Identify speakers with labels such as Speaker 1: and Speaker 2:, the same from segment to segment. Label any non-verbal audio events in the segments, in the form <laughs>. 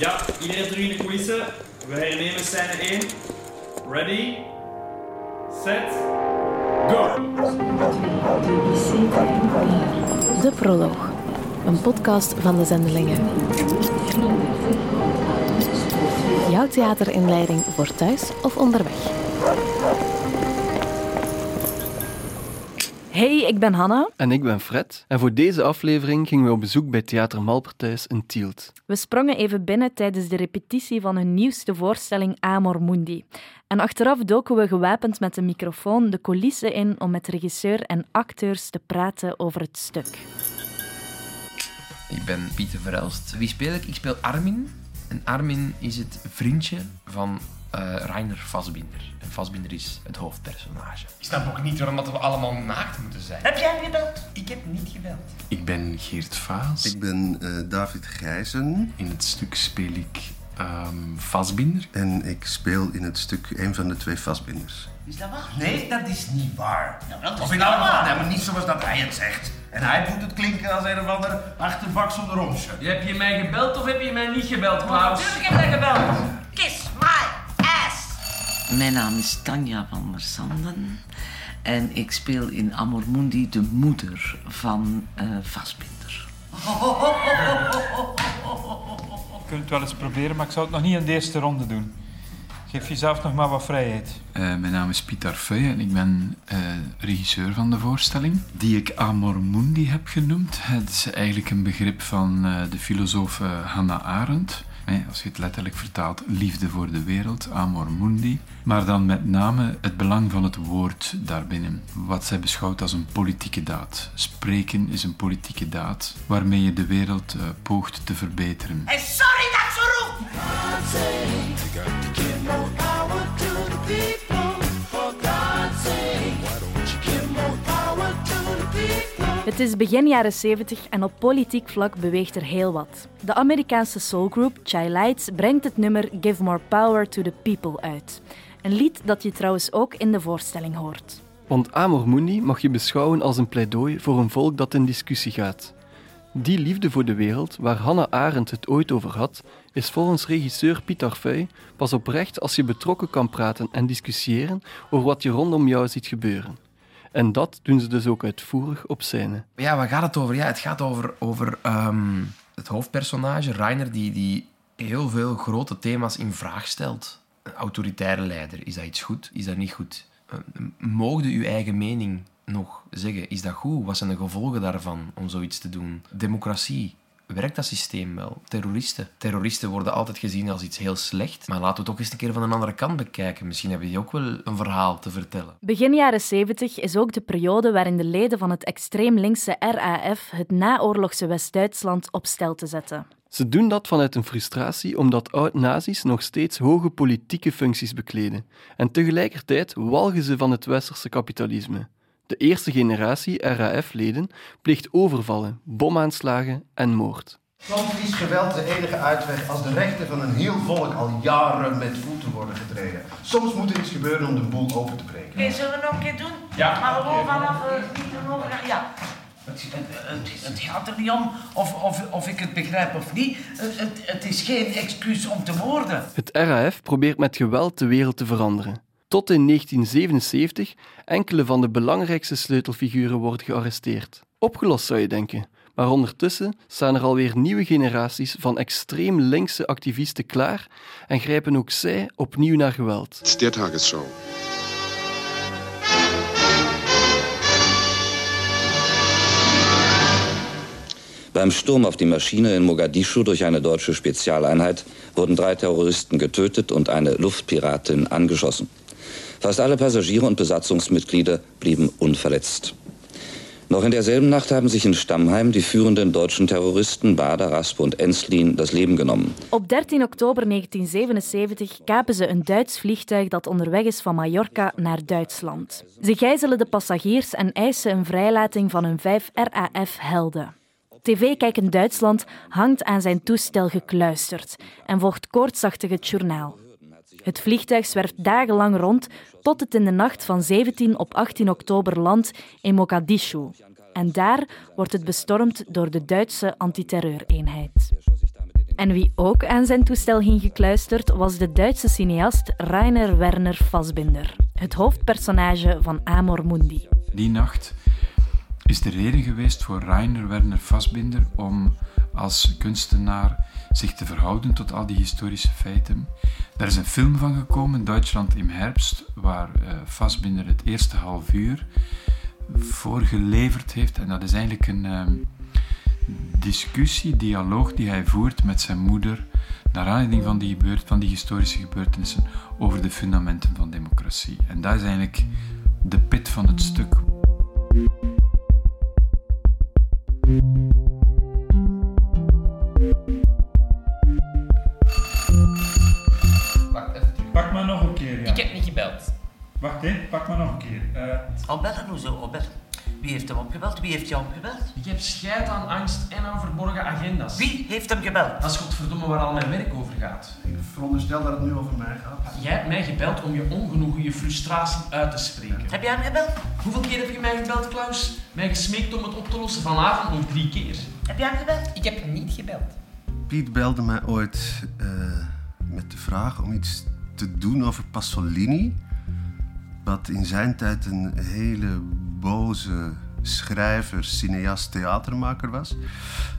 Speaker 1: Ja, iedereen terug in de coulissen. We hernemen scène 1. Ready, set, go!
Speaker 2: De Proloog, een podcast van de Zendelingen. Jouw theaterinleiding voor thuis of onderweg. Hey, ik ben Hanna.
Speaker 3: En ik ben Fred. En voor deze aflevering gingen we op bezoek bij Theater Malperthuis in Tielt.
Speaker 2: We sprongen even binnen tijdens de repetitie van hun nieuwste voorstelling Amor Mundi. En achteraf doken we gewapend met een microfoon de coulissen in om met regisseur en acteurs te praten over het stuk.
Speaker 4: Ik ben Pieter Verelst. Wie speel ik? Ik speel Armin. En Armin is het vriendje van uh, Rainer Vasbinder. En Vasbinder is het hoofdpersonage. Ik snap ook niet waarom dat we allemaal naakt moeten zijn.
Speaker 5: Heb jij gebeld?
Speaker 4: Ik heb niet gebeld.
Speaker 6: Ik ben Geert Vaas.
Speaker 7: Ik ben uh, David Gijzen.
Speaker 6: In het stuk speel ik um, Vasbinder.
Speaker 7: En ik speel in het stuk een van de twee Vasbinders.
Speaker 5: Is dat waar?
Speaker 8: Nee, dat is niet waar.
Speaker 5: Ja, dat is
Speaker 8: of in geval, nee, maar niet zoals dat hij het zegt. En hij moet het klinken als een of ander achterbak zonder onsje.
Speaker 4: Heb je mij gebeld of heb je mij niet gebeld, Klaus?
Speaker 5: Natuurlijk heb ik gebeld.
Speaker 9: Mijn naam is Tanja van der Sanden. En ik speel in Amor Mundi de moeder van uh, Vasbinder.
Speaker 10: Je kunt het wel eens proberen, maar ik zou het nog niet in de eerste ronde doen. Geef jezelf nog maar wat vrijheid.
Speaker 6: Uh, mijn naam is Pieter Feuy en ik ben uh, regisseur van de voorstelling, die ik Amor Mundi heb genoemd. Het is eigenlijk een begrip van uh, de filosoof Hannah Arendt. Als je het letterlijk vertaalt, liefde voor de wereld, amor mundi. Maar dan met name het belang van het woord daarbinnen. Wat zij beschouwt als een politieke daad. Spreken is een politieke daad waarmee je de wereld uh, poogt te verbeteren.
Speaker 5: Hey, sorry dat ik zo
Speaker 2: Het is begin jaren 70 en op politiek vlak beweegt er heel wat. De Amerikaanse soulgroup Chai Lights brengt het nummer Give More Power to the People uit. Een lied dat je trouwens ook in de voorstelling hoort.
Speaker 3: Want Amor Mundi mag je beschouwen als een pleidooi voor een volk dat in discussie gaat. Die liefde voor de wereld, waar Hannah Arendt het ooit over had, is volgens regisseur Pieter Feuy pas oprecht als je betrokken kan praten en discussiëren over wat je rondom jou ziet gebeuren. En dat doen ze dus ook uitvoerig op scène.
Speaker 4: Ja, waar gaat het over? Ja, het gaat over, over um, het hoofdpersonage, Rainer, die, die heel veel grote thema's in vraag stelt. Een autoritaire leider, is dat iets goed? Is dat niet goed? Uh, moogde uw eigen mening nog zeggen? Is dat goed? Wat zijn de gevolgen daarvan om zoiets te doen? Democratie, werkt dat systeem wel? Terroristen. Terroristen worden altijd gezien als iets heel slecht. Maar laten we toch eens een keer van een andere kant bekijken. Misschien hebben die ook wel een verhaal te vertellen.
Speaker 2: Begin jaren 70 is ook de periode waarin de leden van het extreem linkse RAF het naoorlogse West-Duitsland op stel te zetten.
Speaker 3: Ze doen dat vanuit een frustratie omdat oud-nazi's nog steeds hoge politieke functies bekleden. En tegelijkertijd walgen ze van het westerse kapitalisme. De eerste generatie RAF-leden pleegt overvallen, bomaanslagen en moord.
Speaker 8: Soms is geweld de enige uitweg als de rechten van een heel volk al jaren met voeten worden getreden. Soms moet er iets gebeuren om de boel open te breken.
Speaker 5: Oké, zullen we nog een keer doen?
Speaker 4: Ja.
Speaker 5: Maar gewoon vanaf uh, niet overgaan. Ja. Het, het, het, het, gaat er niet om of, of, of ik het begrijp of niet. Het, het is geen excuus om te moorden.
Speaker 3: Het RAF probeert met geweld de wereld te veranderen tot in 1977 enkele van de belangrijkste sleutelfiguren worden gearresteerd. Opgelost zou je denken, maar ondertussen staan er alweer nieuwe generaties van extreem linkse activisten klaar en grijpen ook zij opnieuw naar geweld.
Speaker 11: Het is Tagesshow.
Speaker 12: Beim Sturm auf die Maschine in Mogadischu durch eine deutsche Spezialeinheit wurden drei Terroristen getötet und eine Luftpiratin angeschossen. Fast alle Passagiere und Besatzungsmitglieder blieben unverletzt. Noch in derselben Nacht haben sich in Stammheim die führenden deutschen Terroristen Bader, Raspe und Enslin das Leben genommen.
Speaker 2: Op 13 oktober 1977 kapen ze een Duits vliegtuig dat onderweg is van Mallorca naar Duitsland. Ze gijzelen de passagiers en eisen een vrijlating van hun vijf RAF-helden. TV-kijk in Duitsland hangt aan zijn toestel gekluisterd en volgt koortsachtig het journaal. Het vliegtuig zwerft dagenlang rond tot het in de nacht van 17 op 18 oktober landt in Mogadishu. En daar wordt het bestormd door de Duitse antiterreureenheid. En wie ook aan zijn toestel ging gekluisterd was de Duitse cineast Rainer Werner Fassbinder, het hoofdpersonage van Amor Mundi.
Speaker 6: Die nacht is de reden geweest voor Rainer Werner Fassbinder om als kunstenaar zich te verhouden tot al die historische feiten. Daar is een film van gekomen, Duitsland im Herbst, waar uh, Fassbinder het eerste half uur voor geleverd heeft. En dat is eigenlijk een uh, discussie, dialoog die hij voert met zijn moeder naar aanleiding van die, van die historische gebeurtenissen over de fundamenten van democratie. En dat is eigenlijk de pit van het stuk.
Speaker 5: Al bellen, hoezo? Al bellen. Wie heeft hem opgebeld? Wie heeft jou opgebeld?
Speaker 4: Ik heb scheid aan angst en aan verborgen agenda's.
Speaker 5: Wie heeft hem gebeld?
Speaker 4: Dat is godverdomme waar al mijn werk over gaat.
Speaker 8: Ik veronderstel dat het nu over mij gaat.
Speaker 4: Jij hebt mij gebeld om je ongenoegen, je frustratie uit te spreken.
Speaker 5: Heb jij hem gebeld?
Speaker 4: Hoeveel keer heb je mij gebeld, Klaus? Mij gesmeekt om het op te lossen vanavond nog drie keer.
Speaker 5: Heb jij hem gebeld?
Speaker 4: Ik heb niet gebeld.
Speaker 7: Piet belde mij ooit uh, met de vraag om iets te doen over Pasolini. Wat in zijn tijd een hele boze schrijver, cineast, theatermaker was.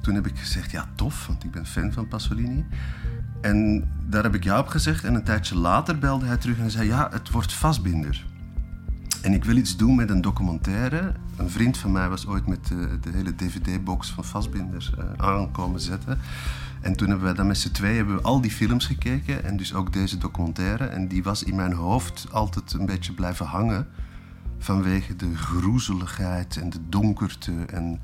Speaker 7: Toen heb ik gezegd, ja tof, want ik ben fan van Pasolini. En daar heb ik ja op gezegd. En een tijdje later belde hij terug en zei, ja, het wordt vastbinder. En ik wil iets doen met een documentaire. Een vriend van mij was ooit met de, de hele dvd-box van Vastbinders uh, aankomen zetten. En toen hebben we dat met z'n twee hebben we al die films gekeken. En dus ook deze documentaire. En die was in mijn hoofd altijd een beetje blijven hangen. Vanwege de groezeligheid en de donkerte en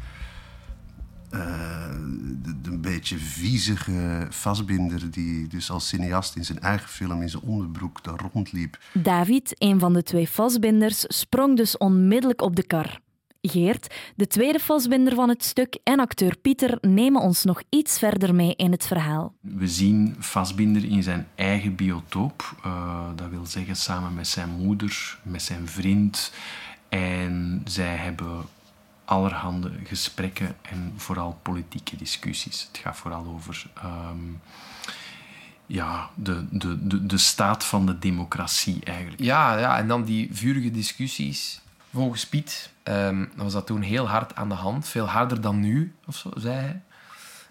Speaker 7: de, de, een beetje viezige vastbinder die dus als cineast in zijn eigen film in zijn onderbroek daar rondliep.
Speaker 2: David, een van de twee vastbinders, sprong dus onmiddellijk op de kar. Geert, de tweede vastbinder van het stuk, en acteur Pieter nemen ons nog iets verder mee in het verhaal.
Speaker 4: We zien vastbinder in zijn eigen biotoop. Uh, dat wil zeggen samen met zijn moeder, met zijn vriend. En zij hebben allerhande gesprekken en vooral politieke discussies. Het gaat vooral over um, ja, de, de, de, de staat van de democratie eigenlijk. Ja, ja, en dan die vurige discussies. Volgens Piet um, was dat toen heel hard aan de hand. Veel harder dan nu, of zo, zei hij.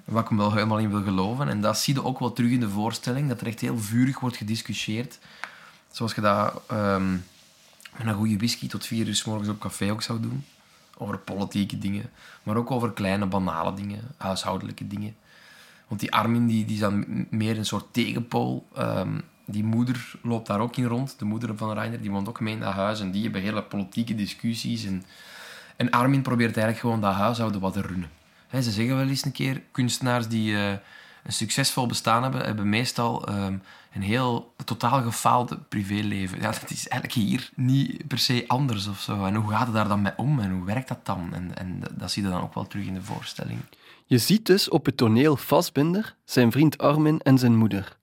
Speaker 4: Wat ik hem wel helemaal in wil geloven. En dat zie je ook wel terug in de voorstelling. Dat er echt heel vurig wordt gediscussieerd. Zoals je dat um, met een goede whisky tot vier uur s morgens op café ook zou doen over politieke dingen, maar ook over kleine, banale dingen, huishoudelijke dingen. Want die Armin die, die is dan meer een soort tegenpool. Um, die moeder loopt daar ook in rond, de moeder van Reiner, die woont ook mee in dat huis en die hebben hele politieke discussies. En, en Armin probeert eigenlijk gewoon dat huishouden wat te runnen. Ze zeggen wel eens een keer, kunstenaars die uh, een succesvol bestaan hebben, hebben meestal um, een heel totaal gefaalde privéleven. Ja, dat is eigenlijk hier niet per se anders of zo. En hoe gaat het daar dan mee om en hoe werkt dat dan? En, en dat zie je dan ook wel terug in de voorstelling.
Speaker 3: Je ziet dus op het toneel Vastbinder, zijn vriend Armin en zijn moeder.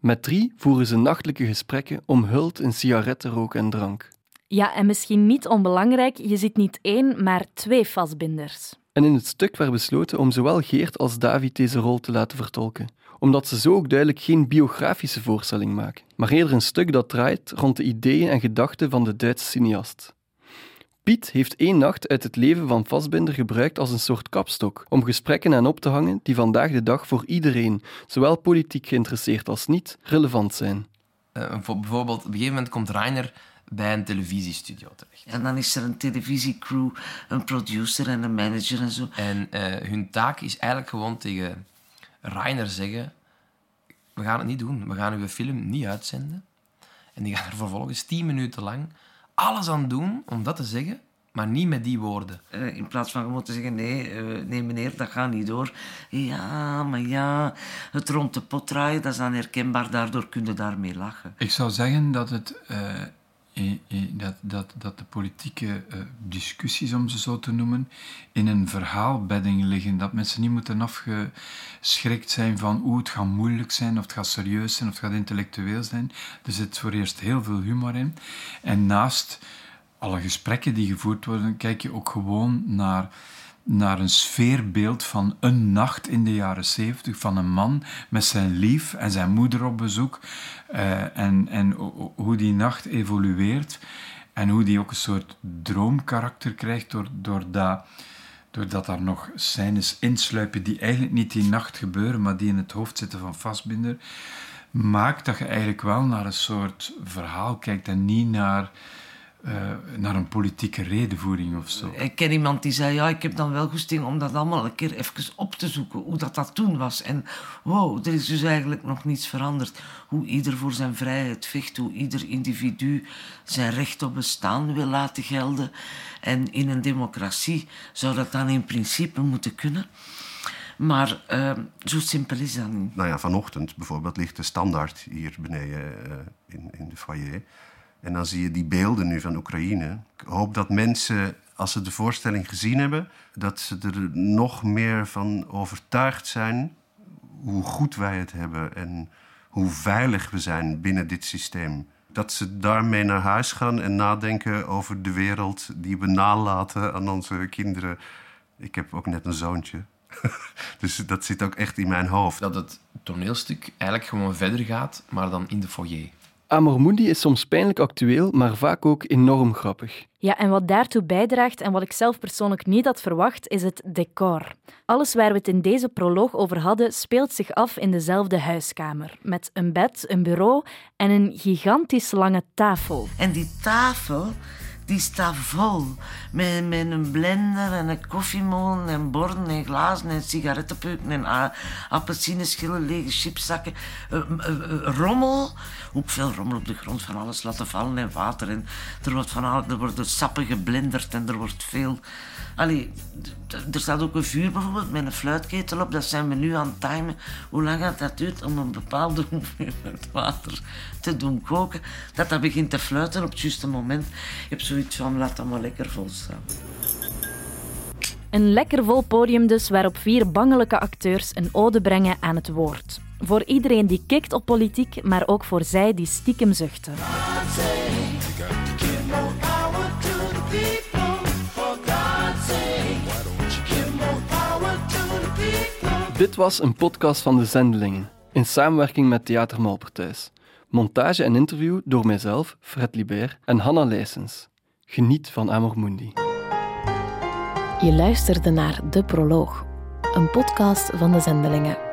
Speaker 3: Met drie voeren ze nachtelijke gesprekken omhuld in sigarettenrook en drank.
Speaker 2: Ja, en misschien niet onbelangrijk, je ziet niet één, maar twee vastbinders.
Speaker 3: En in het stuk werd besloten om zowel Geert als David deze rol te laten vertolken omdat ze zo ook duidelijk geen biografische voorstelling maken, maar eerder een stuk dat draait rond de ideeën en gedachten van de Duitse cineast. Piet heeft één nacht uit het leven van Vastbinder gebruikt als een soort kapstok om gesprekken aan op te hangen die vandaag de dag voor iedereen, zowel politiek geïnteresseerd als niet, relevant zijn.
Speaker 4: Uh, bijvoorbeeld, op een gegeven moment komt Rainer bij een televisiestudio terecht.
Speaker 9: En dan is er een televisiecrew, een producer en een manager en zo.
Speaker 4: En uh, hun taak is eigenlijk gewoon tegen Rainer zeggen: We gaan het niet doen, we gaan uw film niet uitzenden. En die gaan er vervolgens tien minuten lang alles aan doen om dat te zeggen, maar niet met die woorden.
Speaker 9: Uh, in plaats van gewoon te zeggen: nee, uh, nee, meneer, dat gaat niet door. Ja, maar ja, het rond de pot draaien, dat is dan herkenbaar, daardoor kun je daarmee lachen.
Speaker 6: Ik zou zeggen dat het. Uh dat, dat, dat de politieke uh, discussies, om ze zo te noemen, in een verhaalbedding liggen. Dat mensen niet moeten afgeschrikt zijn van hoe het gaat moeilijk zijn, of het gaat serieus zijn, of het gaat intellectueel zijn. Er zit voor eerst heel veel humor in. En naast alle gesprekken die gevoerd worden, kijk je ook gewoon naar naar een sfeerbeeld van een nacht in de jaren zeventig, van een man met zijn lief en zijn moeder op bezoek. Uh, en en hoe die nacht evolueert en hoe die ook een soort droomkarakter krijgt doordat, doordat daar nog scènes insluipen die eigenlijk niet die nacht gebeuren, maar die in het hoofd zitten van Vastbinder, maakt dat je eigenlijk wel naar een soort verhaal kijkt en niet naar uh, naar een politieke redenvoering of zo.
Speaker 9: Ik ken iemand die zei, ja, ik heb dan wel goesting om dat allemaal een keer even op te zoeken, hoe dat, dat toen was. En wow, er is dus eigenlijk nog niets veranderd. Hoe ieder voor zijn vrijheid vecht, hoe ieder individu zijn recht op bestaan wil laten gelden. En in een democratie zou dat dan in principe moeten kunnen. Maar uh, zo simpel is dat niet.
Speaker 7: Nou ja, vanochtend bijvoorbeeld ligt de standaard hier beneden uh, in, in de foyer. En dan zie je die beelden nu van Oekraïne. Ik hoop dat mensen, als ze de voorstelling gezien hebben, dat ze er nog meer van overtuigd zijn hoe goed wij het hebben en hoe veilig we zijn binnen dit systeem. Dat ze daarmee naar huis gaan en nadenken over de wereld die we nalaten aan onze kinderen. Ik heb ook net een zoontje. <laughs> dus dat zit ook echt in mijn hoofd.
Speaker 4: Dat het toneelstuk eigenlijk gewoon verder gaat, maar dan in de foyer.
Speaker 3: Amormundi is soms pijnlijk actueel, maar vaak ook enorm grappig.
Speaker 2: Ja, en wat daartoe bijdraagt en wat ik zelf persoonlijk niet had verwacht, is het decor. Alles waar we het in deze proloog over hadden, speelt zich af in dezelfde huiskamer. Met een bed, een bureau en een gigantisch lange tafel.
Speaker 9: En die tafel die staat vol. Met, met een blender en een koffiemolen en borden en glazen en sigarettenpeuken en appelsineschillen, lege chipszakken. Uh, rommel. Ook veel rommel op de grond, van alles laten vallen en water. En er, wordt van alles, er worden sappen geblenderd en er wordt veel... Allee, er staat ook een vuur bijvoorbeeld met een fluitketel op. Dat zijn we nu aan het timen. Hoe lang dat duurt om een bepaalde <laughs> hoeveelheid water te doen koken. Dat dat begint te fluiten op het juiste moment. Je hebt zoiets van, laat dat maar lekker vol staan.
Speaker 2: Een lekker vol podium dus, waarop vier bangelijke acteurs een ode brengen aan het woord. Voor iedereen die kikt op politiek, maar ook voor zij die stiekem zuchten.
Speaker 3: Dit was een podcast van de Zendelingen, in samenwerking met Theater Malperthuis. Montage en interview door mijzelf, Fred Libert en Hanna Leijsens. Geniet van Amor Mundi.
Speaker 2: Je luisterde naar De Proloog, een podcast van de Zendelingen.